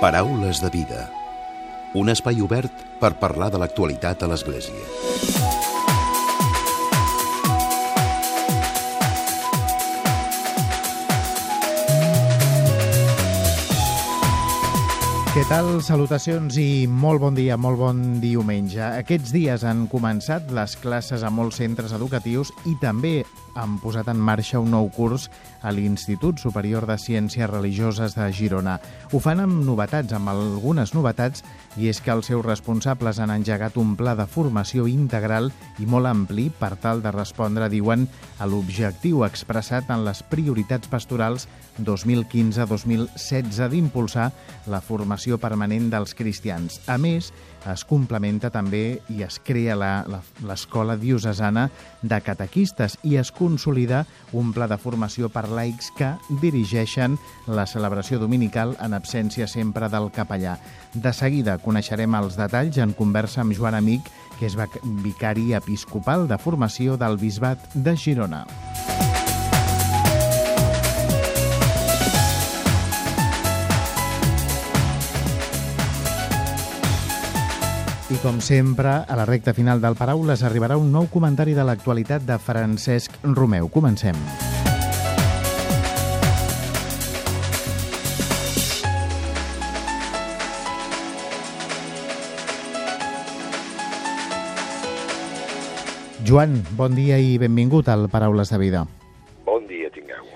Paraules de vida. Un espai obert per parlar de l'actualitat a l'Església. Què tal? Salutacions i molt bon dia, molt bon diumenge. Aquests dies han començat les classes a molts centres educatius i també han posat en marxa un nou curs a l'Institut Superior de Ciències Religioses de Girona. Ho fan amb novetats, amb algunes novetats, i és que els seus responsables han engegat un pla de formació integral i molt ampli per tal de respondre, diuen, a l'objectiu expressat en les prioritats pastorals 2015-2016 d'impulsar la formació permanent dels cristians. A més, es complementa també i es crea l'Escola Diocesana de Catequistes i es consolida un pla de formació per laics que dirigeixen la celebració dominical en absència sempre del capellà. De seguida coneixerem els detalls en conversa amb Joan Amic, que és vicari episcopal de formació del Bisbat de Girona. I com sempre, a la recta final del Paraules arribarà un nou comentari de l'actualitat de Francesc Romeu. Comencem. Joan, bon dia i benvingut al Paraules de Vida. Bon dia, tingueu.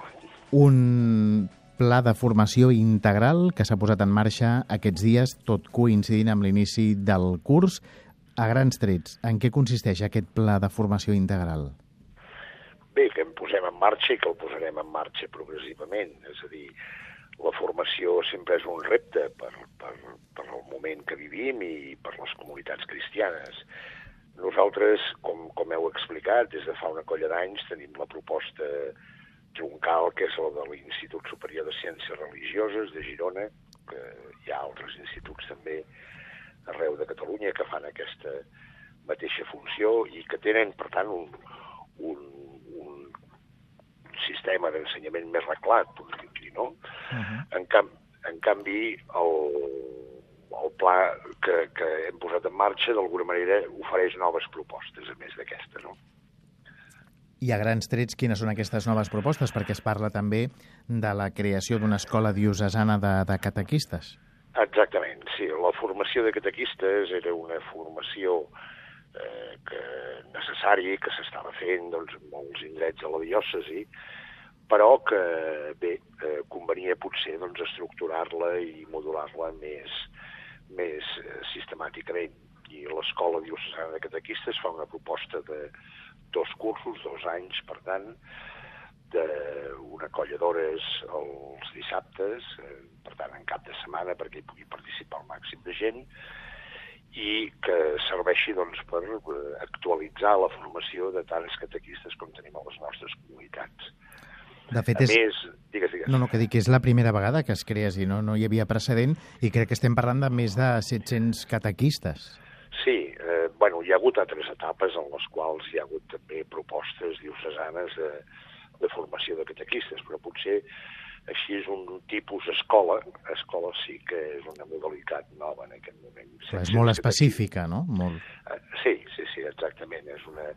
Un pla de formació integral que s'ha posat en marxa aquests dies, tot coincidint amb l'inici del curs. A grans trets, en què consisteix aquest pla de formació integral? Bé, que en posem en marxa i que el posarem en marxa progressivament. És a dir, la formació sempre és un repte per, per, per el moment que vivim i per les comunitats cristianes. Nosaltres, com, com heu explicat, des de fa una colla d'anys tenim la proposta troncal, que és la de l'Institut Superior de Ciències Religioses de Girona, que hi ha altres instituts també arreu de Catalunya que fan aquesta mateixa funció i que tenen, per tant, un, un, un sistema d'ensenyament més podríem dir, no? Uh -huh. en, cam, en canvi, el, el pla que, que hem posat en marxa, d'alguna manera, ofereix noves propostes, a més d'aquesta, no? I a grans trets, quines són aquestes noves propostes? Perquè es parla també de la creació d'una escola diocesana de, de catequistes. Exactament, sí. La formació de catequistes era una formació eh, que necessària que s'estava fent doncs, en molts indrets de la diòcesi, però que, bé, eh, convenia potser doncs, estructurar-la i modular-la més, més eh, sistemàticament. I l'escola diocesana de catequistes fa una proposta de dos cursos, dos anys, per tant, d'una colla d'hores els dissabtes, eh, per tant, en cap de setmana, perquè hi pugui participar el màxim de gent, i que serveixi doncs, per eh, actualitzar la formació de tants catequistes com tenim a les nostres comunitats. De fet, és... Més, digues, digues. No, no, que dic que és la primera vegada que es crea així, no? no hi havia precedent, i crec que estem parlant de més de 700 catequistes. Sí, eh, bueno, hi ha hagut altres etapes en les quals hi ha hagut també propostes diocesanes de, de formació de catequistes, però potser així és un tipus escola. Escola sí que és una modalitat nova en aquest moment. Però és molt específica, no? Molt. Eh, sí, sí, sí, exactament. És una...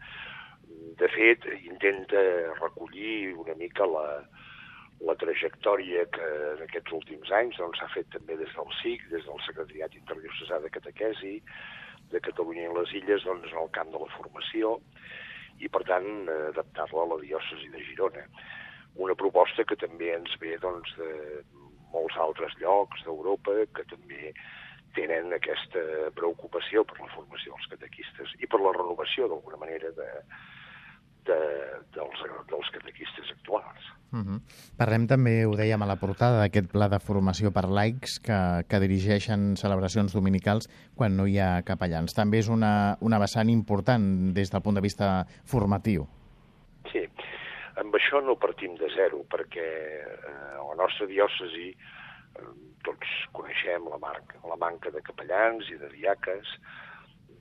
De fet, intenta recollir una mica la, la trajectòria que en aquests últims anys s'ha doncs, fet també des del SIC, des del Secretariat Interdiocesà de Catequesi, de Catalunya i les Illes doncs, en el camp de la formació i, per tant, adaptar-la a la diòcesi de Girona. Una proposta que també ens ve doncs, de molts altres llocs d'Europa que també tenen aquesta preocupació per la formació dels catequistes i per la renovació, d'alguna manera, de, de, dels, dels catequistes actuals. Uh -huh. Parlem també, ho dèiem a la portada, d'aquest pla de formació per laics que, que dirigeixen celebracions dominicals quan no hi ha capellans. També és una, una vessant important des del punt de vista formatiu. Sí, amb això no partim de zero, perquè eh, a la nostra diòcesi eh, tots coneixem la, marca, la manca de capellans i de diaques,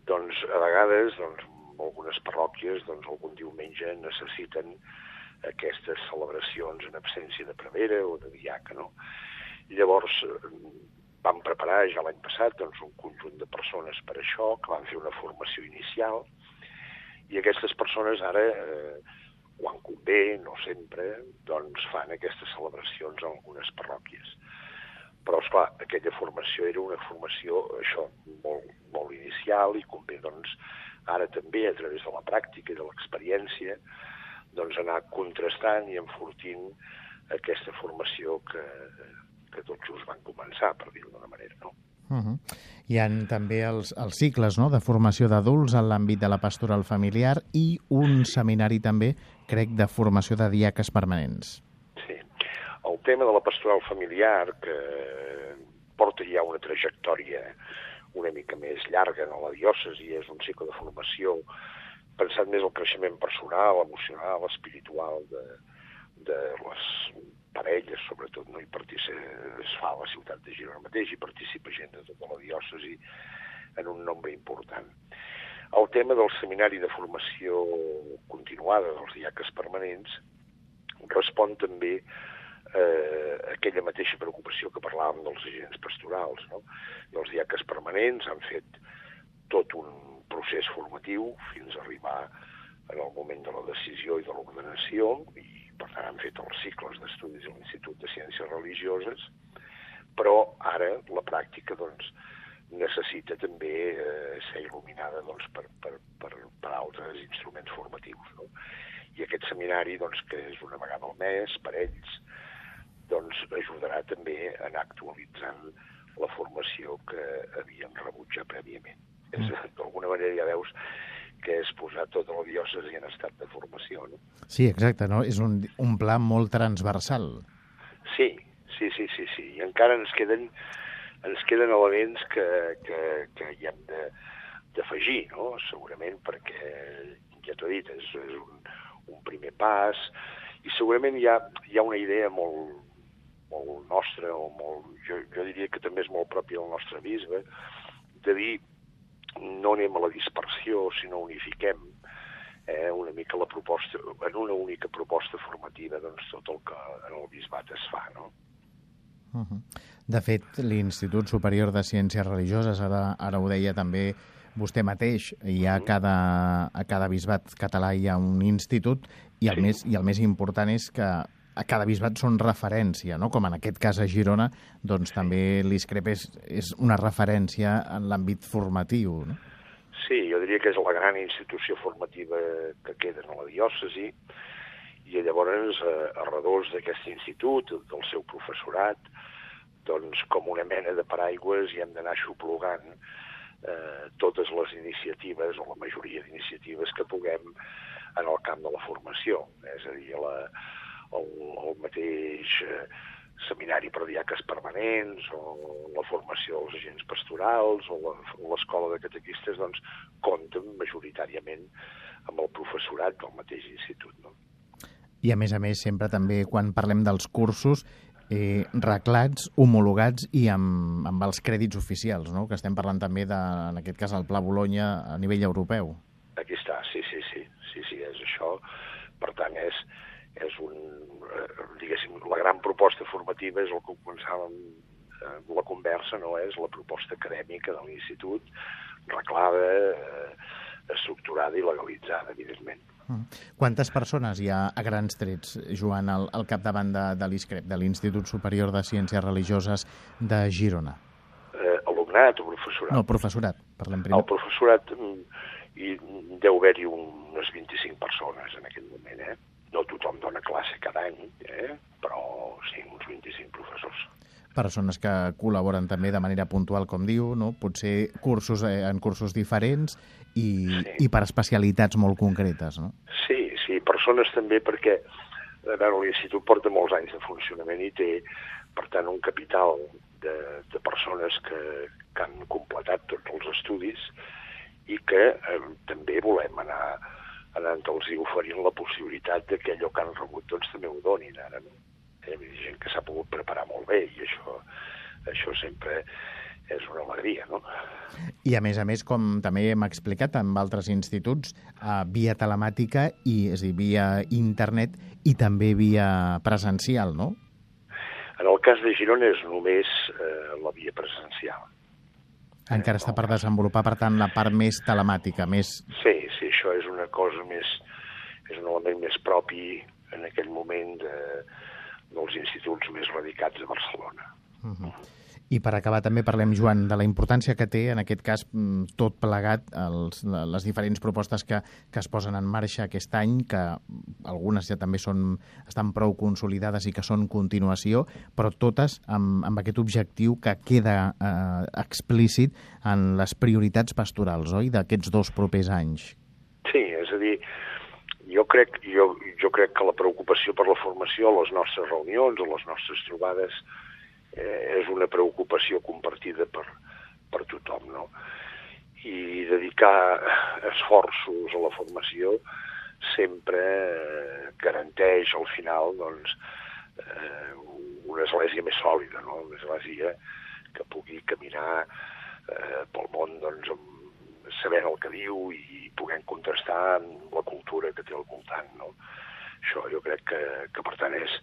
doncs a vegades doncs, algunes parròquies doncs, algun diumenge necessiten aquestes celebracions en absència de prevera o de diaca, no? I llavors, vam preparar ja l'any passat doncs, un conjunt de persones per això, que van fer una formació inicial, i aquestes persones ara, eh, quan convé, no sempre, doncs fan aquestes celebracions en algunes parròquies. Però, esclar, aquella formació era una formació, això, molt, molt inicial i convé, doncs, ara també, a través de la pràctica i de l'experiència, doncs anar contrastant i enfortint aquesta formació que, que tot just van començar, per dir-ho d'una manera, no? Uh -huh. Hi ha també els, els cicles no? de formació d'adults en l'àmbit de la pastoral familiar i un seminari també, crec, de formació de diaques permanents. Sí. El tema de la pastoral familiar, que porta ja una trajectòria una mica més llarga en la diòcesi, és un cicle de formació pensat més al creixement personal, emocional, espiritual de, de les parelles, sobretot, no? I participa, es fa a la ciutat de Girona mateix i participa gent de tota la diòcesi en un nombre important. El tema del seminari de formació continuada dels diaques permanents respon també eh, aquella mateixa preocupació que parlàvem dels agents pastorals. No? I els diaques permanents han fet tot un procés formatiu fins a arribar en el moment de la decisió i de l'ordenació i per tant han fet els cicles d'estudis a l'Institut de Ciències Religioses, però ara la pràctica doncs, necessita també eh, ser il·luminada doncs, per, per, per, per altres instruments formatius. No? I aquest seminari, doncs, que és una vegada al mes per ells, doncs, ajudarà també a anar actualitzant la formació que havien rebut ja prèviament. Mm. D'alguna manera ja veus que és posar tota la diòcesi en estat de formació. No? Sí, exacte, no? és un, un pla molt transversal. Sí, sí, sí, sí, sí. I encara ens queden, ens queden elements que, que, que hi hem d'afegir, no? segurament, perquè, ja t'ho he dit, és, és un, un primer pas, i segurament hi ha, hi ha una idea molt, molt nostra, o molt, jo, jo diria que també és molt propi del nostre bisbe, de dir no anem a la dispersió, sinó unifiquem eh, una mica la proposta, en una única proposta formativa, doncs tot el que en el bisbat es fa, no? Uh -huh. De fet, l'Institut Superior de Ciències Religioses, ara, ara ho deia també vostè mateix, hi ha cada, a cada bisbat català hi ha un institut i el, sí. més, i el més important és que a cada bisbat són referència, no? com en aquest cas a Girona, doncs també l'ISCREP és, és una referència en l'àmbit formatiu. No? Sí, jo diria que és la gran institució formativa que queda en la diòcesi i llavors eh, a redors d'aquest institut, del seu professorat, doncs com una mena de paraigües i hem d'anar xoplogant eh, totes les iniciatives o la majoria d'iniciatives que puguem en el camp de la formació. És a dir, la, el, el mateix eh, seminari per diaques permanents o la formació dels agents pastorals o l'escola de catequistes doncs, compten majoritàriament amb el professorat del mateix institut. No? I a més a més, sempre també quan parlem dels cursos, eh, reclats, homologats i amb, amb els crèdits oficials, no? que estem parlant també, de, en aquest cas, el Pla Bologna a nivell europeu. Aquí està, sí, sí, sí, sí, sí, és això. Per tant, és, és un, eh, diguéssim, la gran proposta formativa és el que començàvem eh, la conversa, no és la proposta acadèmica de l'Institut, reclada, eh, estructurada i legalitzada, evidentment. Mm. Quantes persones hi ha a grans trets, Joan, al, al capdavant de, de l'ISCREP, de l'Institut Superior de Ciències Religioses de Girona? Eh, alumnat o professorat? No, professorat, parlem primer. El professorat mm, hi deu haver-hi unes 25 persones en aquest moment, eh? No tothom dona classe cada any, eh? però sí, uns 25 professors. Persones que col·laboren també de manera puntual, com diu, no? potser cursos eh, en cursos diferents i, sí. i per especialitats molt concretes. No? Sí, sí, persones també perquè a veure, l'Institut porta molts anys de funcionament i té, per tant, un capital de, de persones que, que han completat tots els estudis i que eh, també volem anar anant-los oferint la possibilitat de que allò que han rebut doncs també ho donin ara. No? Hi ha gent que s'ha pogut preparar molt bé i això, això sempre és una alegria, no? I a més a més, com també hem explicat amb altres instituts, eh, via telemàtica i és a dir, via internet i també via presencial, no? En el cas de Girona és només eh, la via presencial. Encara està per desenvolupar, per tant, la part més telemàtica, més... Sí, sí, això és una cosa més... és un element més propi en aquell moment de, dels instituts més radicats de Barcelona. Uh -huh. I per acabar també parlem, Joan, de la importància que té, en aquest cas, mm, tot plegat, els, les diferents propostes que, que es posen en marxa aquest any, que algunes ja també són, estan prou consolidades i que són continuació, però totes amb, amb aquest objectiu que queda eh, explícit en les prioritats pastorals, oi?, d'aquests dos propers anys. Sí, és a dir, jo crec, jo, jo crec que la preocupació per la formació les nostres reunions o les nostres trobades eh, és una preocupació compartida per, per tothom, no? I dedicar esforços a la formació sempre eh, garanteix al final doncs, eh, una església més sòlida, no? una església que pugui caminar eh, pel món doncs, amb, sabent el que diu i puguem contrastar amb la cultura que té al voltant. No? Això jo crec que, que per tant és,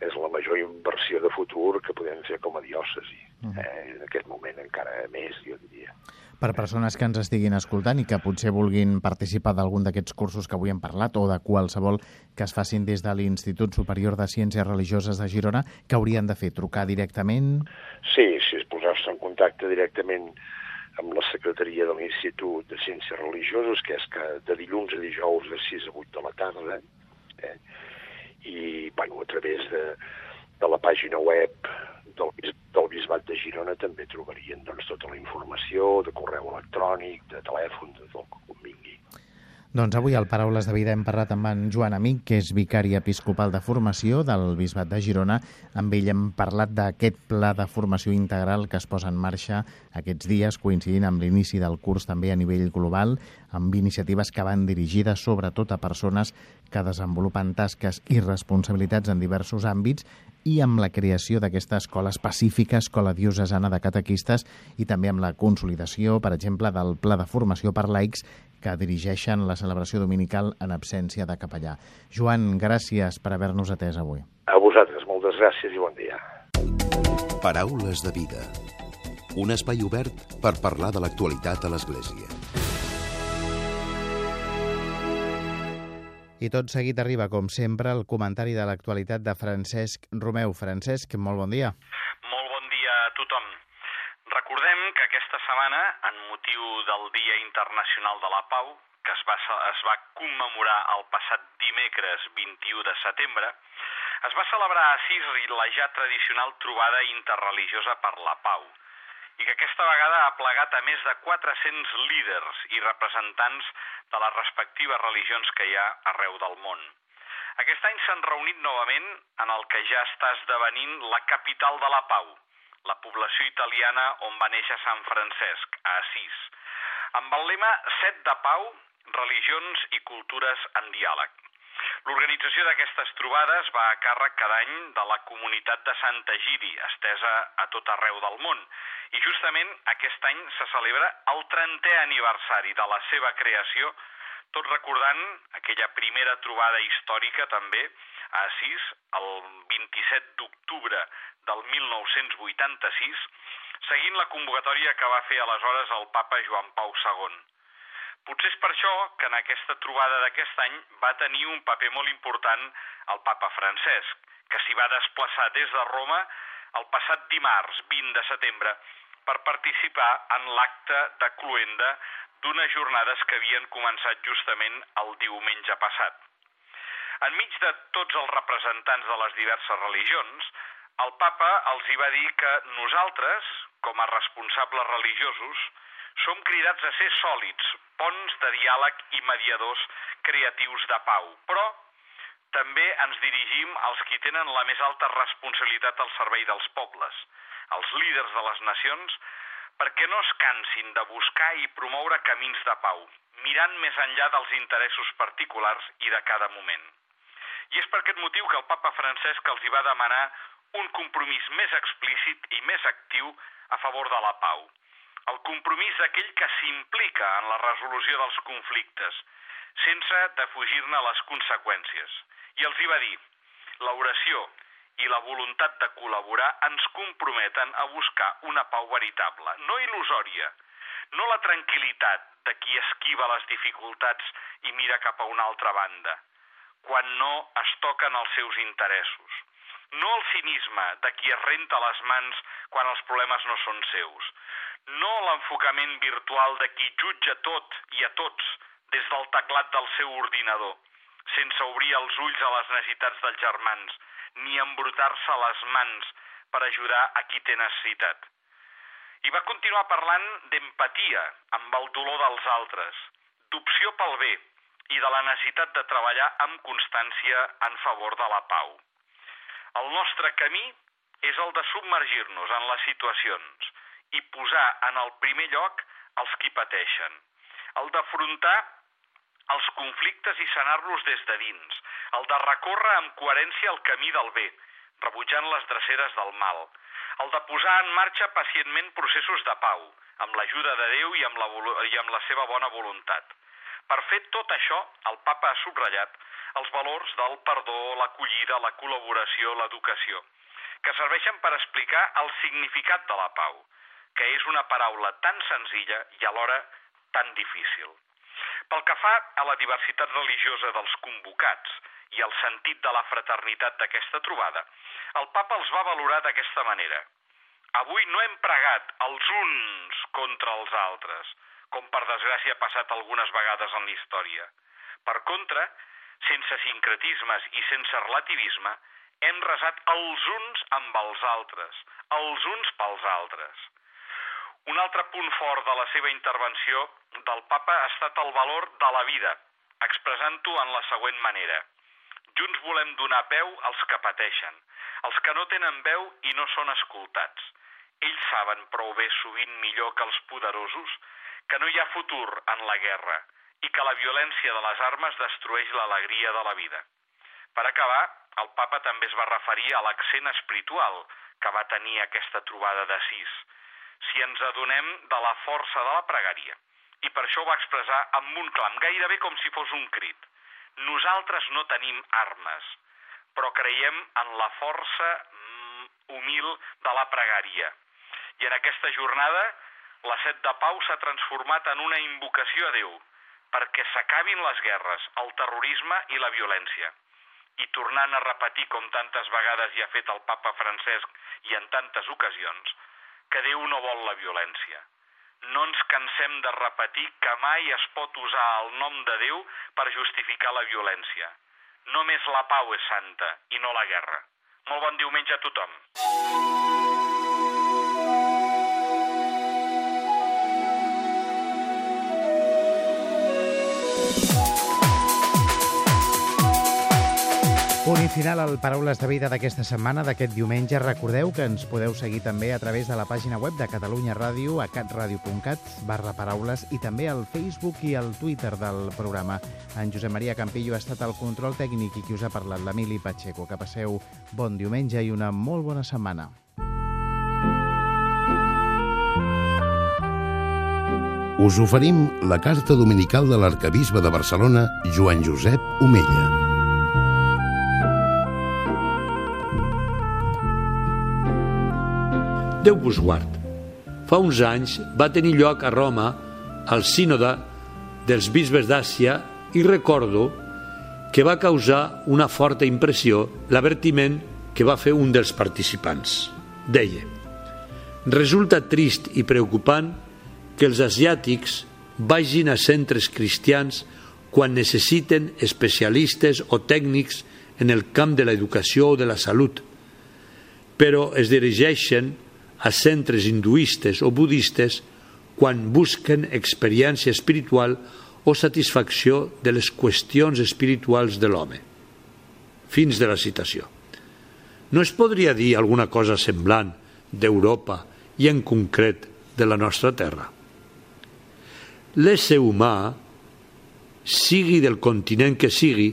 és la major inversió de futur que podem fer com a diòcesi. Uh -huh. eh, en aquest moment encara més, jo diria. Per persones que ens estiguin escoltant i que potser vulguin participar d'algun d'aquests cursos que avui hem parlat o de qualsevol que es facin des de l'Institut Superior de Ciències Religioses de Girona, que haurien de fer? Trucar directament? Sí, si es posar-se en contacte directament amb la secretaria de l'Institut de Ciències Religioses, que és que de dilluns a dijous de 6 a 8 de la tarda, eh? I bueno, a través de, de la pàgina web del, del Bisbat de Girona també trobarien doncs, tota la informació de correu electrònic, de telèfon, de tot el que convingui. Doncs avui al Paraules de Vida hem parlat amb en Joan Amic, que és vicari episcopal de formació del Bisbat de Girona. Amb ell hem parlat d'aquest pla de formació integral que es posa en marxa aquests dies, coincidint amb l'inici del curs també a nivell global, amb iniciatives que van dirigides sobretot a persones que desenvolupen tasques i responsabilitats en diversos àmbits i amb la creació d'aquesta escola específica, Escola Diocesana de Catequistes, i també amb la consolidació, per exemple, del Pla de Formació per Laics que dirigeixen la celebració dominical en absència de capellà. Joan, gràcies per haver-nos atès avui. A vosaltres, moltes gràcies i bon dia. Paraules de vida. Un espai obert per parlar de l'actualitat a l'Església. I tot seguit arriba, com sempre, el comentari de l'actualitat de Francesc Romeu. Francesc, molt bon dia. Molt bon dia a tothom. Recordem que aquesta setmana, en motiu del Dia Internacional de la Pau, que es va, es va commemorar el passat dimecres 21 de setembre, es va celebrar a Sis la ja tradicional trobada interreligiosa per la pau, i que aquesta vegada ha plegat a més de 400 líders i representants de les respectives religions que hi ha arreu del món. Aquest any s'han reunit novament en el que ja està esdevenint la capital de la pau, la població italiana on va néixer Sant Francesc, a Assís, amb el lema Set de Pau, religions i cultures en diàleg. L'organització d'aquestes trobades va a càrrec cada any de la comunitat de Santa Giri, estesa a tot arreu del món, i justament aquest any se celebra el 30è aniversari de la seva creació, tot recordant aquella primera trobada històrica també a Assís, el 27 d'octubre del 1986, seguint la convocatòria que va fer aleshores el papa Joan Pau II. Potser és per això que en aquesta trobada d'aquest any va tenir un paper molt important el papa Francesc, que s'hi va desplaçar des de Roma el passat dimarts 20 de setembre per participar en l'acte de cluenda d'unes jornades que havien començat justament el diumenge passat. Enmig de tots els representants de les diverses religions, el papa els hi va dir que nosaltres, com a responsables religiosos, som cridats a ser sòlids, ponts de diàleg i mediadors creatius de pau, però també ens dirigim als qui tenen la més alta responsabilitat al servei dels pobles, als líders de les nacions, perquè no es cansin de buscar i promoure camins de pau, mirant més enllà dels interessos particulars i de cada moment. I és per aquest motiu que el papa Francesc els hi va demanar un compromís més explícit i més actiu a favor de la pau. El compromís d'aquell que s'implica en la resolució dels conflictes, sense defugir-ne les conseqüències. I els hi va dir, l'oració i la voluntat de col·laborar ens comprometen a buscar una pau veritable, no il·lusòria, no la tranquil·litat de qui esquiva les dificultats i mira cap a una altra banda, quan no es toquen els seus interessos, no el cinisme de qui es renta les mans quan els problemes no són seus, no l'enfocament virtual de qui jutja tot i a tots des del teclat del seu ordinador, sense obrir els ulls a les necessitats dels germans, ni embrutar-se les mans per ajudar a qui té necessitat. I va continuar parlant d'empatia amb el dolor dels altres, d'opció pel bé i de la necessitat de treballar amb constància en favor de la pau. El nostre camí és el de submergir-nos en les situacions i posar en el primer lloc els qui pateixen, el d'afrontar els conflictes i sanar-los des de dins, el de recórrer amb coherència el camí del bé, rebutjant les dreceres del mal, el de posar en marxa pacientment processos de pau, amb l'ajuda de Déu i amb, la, i amb la seva bona voluntat. Per fer tot això, el papa ha subratllat els valors del perdó, l'acollida, la col·laboració, l'educació, que serveixen per explicar el significat de la pau, que és una paraula tan senzilla i alhora tan difícil. Pel que fa a la diversitat religiosa dels convocats i el sentit de la fraternitat d'aquesta trobada, el papa els va valorar d'aquesta manera. Avui no hem pregat els uns contra els altres, com per desgràcia ha passat algunes vegades en la història. Per contra, sense sincretismes i sense relativisme, hem resat els uns amb els altres, els uns pels altres. Un altre punt fort de la seva intervenció del papa ha estat el valor de la vida, expressant-ho en la següent manera. Junts volem donar peu als que pateixen, als que no tenen veu i no són escoltats. Ells saben prou bé sovint millor que els poderosos que no hi ha futur en la guerra i que la violència de les armes destrueix l'alegria de la vida. Per acabar, el papa també es va referir a l'accent espiritual que va tenir aquesta trobada de sis, si ens adonem de la força de la pregària. I per això ho va expressar amb un clam, gairebé com si fos un crit. Nosaltres no tenim armes, però creiem en la força mm, humil de la pregària. I en aquesta jornada, la set de pau s'ha transformat en una invocació a Déu, perquè s'acabin les guerres, el terrorisme i la violència. I tornant a repetir com tantes vegades hi ha fet el papa Francesc i en tantes ocasions, que Déu no vol la violència. No ens cansem de repetir que mai es pot usar el nom de Déu per justificar la violència. Només la pau és santa i no la guerra. Molt bon diumenge a tothom. Punt i final al Paraules de Vida d'aquesta setmana, d'aquest diumenge. Recordeu que ens podeu seguir també a través de la pàgina web de Catalunya Ràdio, a catradio.cat, barra paraules, i també al Facebook i al Twitter del programa. En Josep Maria Campillo ha estat el control tècnic i qui us ha parlat, l'Emili Pacheco. Que passeu bon diumenge i una molt bona setmana. Us oferim la carta dominical de l'arcabisbe de Barcelona, Joan Josep Omella. Déu vos guard. Fa uns anys va tenir lloc a Roma el sínode dels bisbes d'Àsia i recordo que va causar una forta impressió l'avertiment que va fer un dels participants. Deia, resulta trist i preocupant que els asiàtics vagin a centres cristians quan necessiten especialistes o tècnics en el camp de l'educació o de la salut, però es dirigeixen a centres hinduistes o budistes quan busquen experiència espiritual o satisfacció de les qüestions espirituals de l'home. Fins de la citació. No es podria dir alguna cosa semblant d'Europa i en concret de la nostra terra. L'ésser humà, sigui del continent que sigui,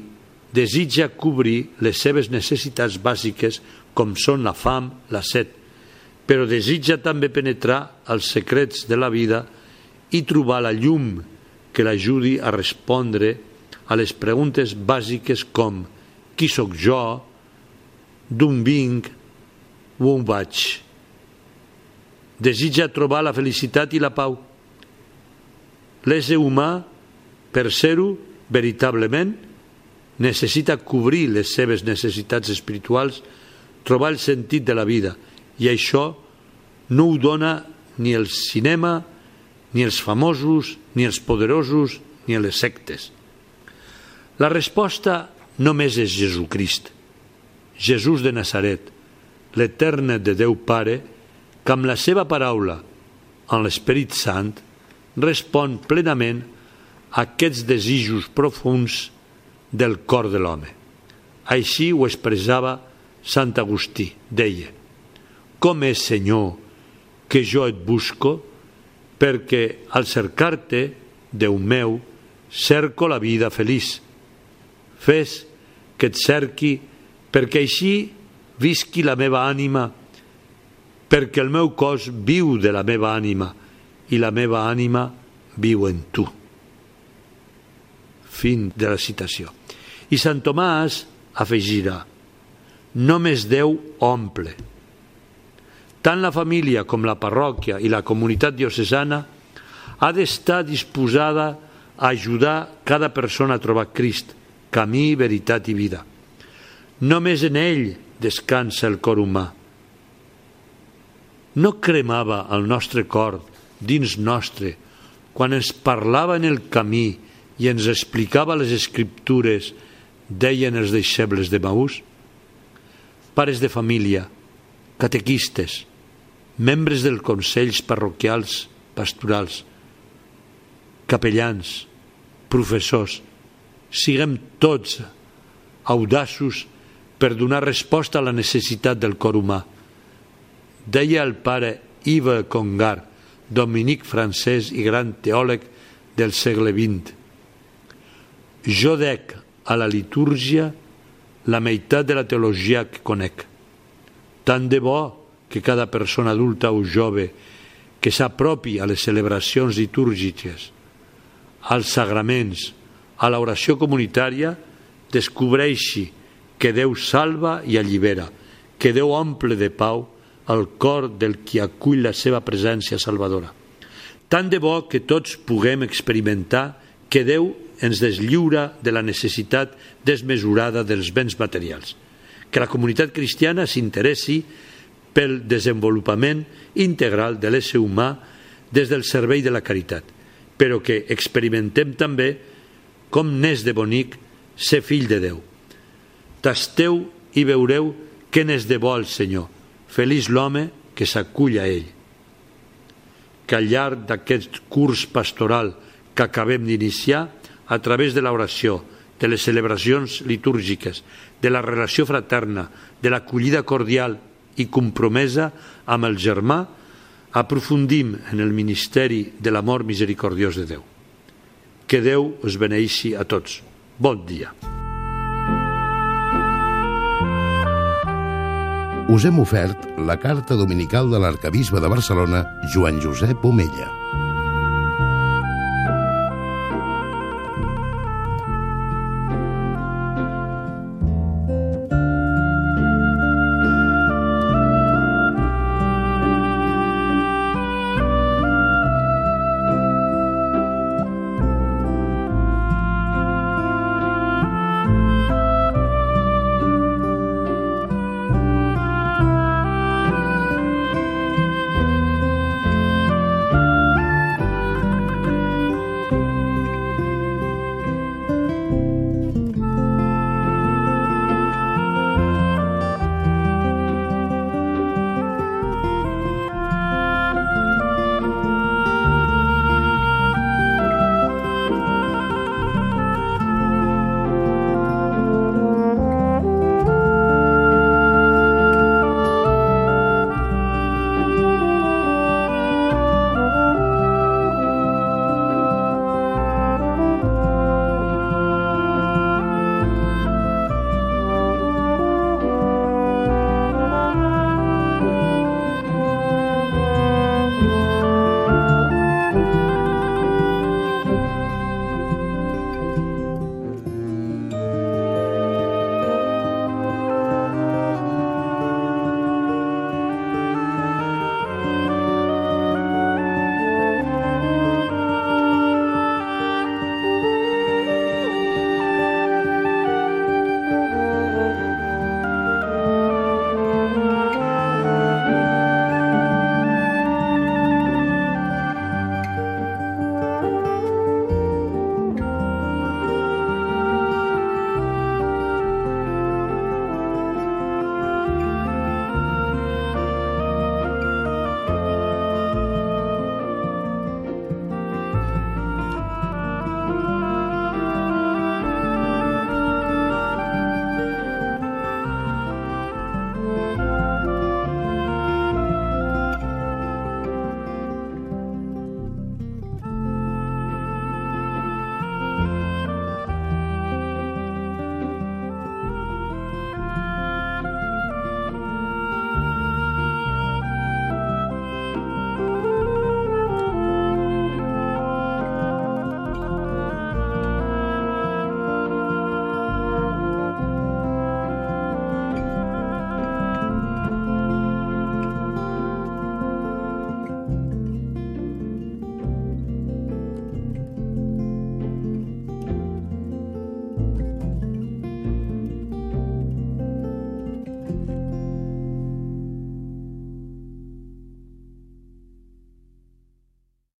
desitja cobrir les seves necessitats bàsiques com són la fam, la set, però desitja també penetrar als secrets de la vida i trobar la llum que l'ajudi a respondre a les preguntes bàsiques com qui sóc jo, d'on vinc o on vaig. Desitja trobar la felicitat i la pau. L'ésser humà, per ser-ho veritablement, necessita cobrir les seves necessitats espirituals, trobar el sentit de la vida, i això no ho dona ni el cinema, ni els famosos, ni els poderosos, ni les sectes. La resposta només és Jesucrist, Jesús de Nazaret, l'eterne de Déu Pare, que amb la seva paraula, en l'Esperit Sant, respon plenament a aquests desitjos profuns del cor de l'home. Així ho expressava Sant Agustí, deia, com és, Senyor, que jo et busco, perquè al cercar-te, Déu meu, cerco la vida feliç. Fes que et cerqui perquè així visqui la meva ànima, perquè el meu cos viu de la meva ànima i la meva ànima viu en tu. Fin de la citació. I Sant Tomàs afegirà, només Déu omple. Tant la família com la parròquia i la comunitat diocesana ha d'estar disposada a ajudar cada persona a trobar Crist, camí, veritat i vida. Només en ell descansa el cor humà. No cremava el nostre cor dins nostre quan ens parlava en el camí i ens explicava les escriptures, deien els deixebles de Maús? Pares de família, catequistes, membres dels consells parroquials, pastorals, capellans, professors, siguem tots audaços per donar resposta a la necessitat del cor humà. Deia el pare Iva Congar, dominic francès i gran teòleg del segle XX. Jo dec a la litúrgia la meitat de la teologia que conec. Tant de bo que cada persona adulta o jove que s'apropi a les celebracions litúrgiques, als sagraments, a l'oració comunitària, descobreixi que Déu salva i allibera, que Déu omple de pau el cor del qui acull la seva presència salvadora. Tant de bo que tots puguem experimentar que Déu ens deslliura de la necessitat desmesurada dels béns materials, que la comunitat cristiana s'interessi pel desenvolupament integral de l'ésser humà des del servei de la caritat, però que experimentem també com n'és de bonic ser fill de Déu. Tasteu i veureu què n'és de bo el Senyor, Feliç l'home que s'acull a ell. Que al llarg d'aquest curs pastoral que acabem d'iniciar, a través de l'oració, de les celebracions litúrgiques, de la relació fraterna, de l'acollida cordial i compromesa amb el germà, aprofundim en el ministeri de l'amor misericordiós de Déu. Que Déu us beneixi a tots. Bon dia. us hem ofert la carta dominical de l'arcabisbe de Barcelona, Joan Josep Omella.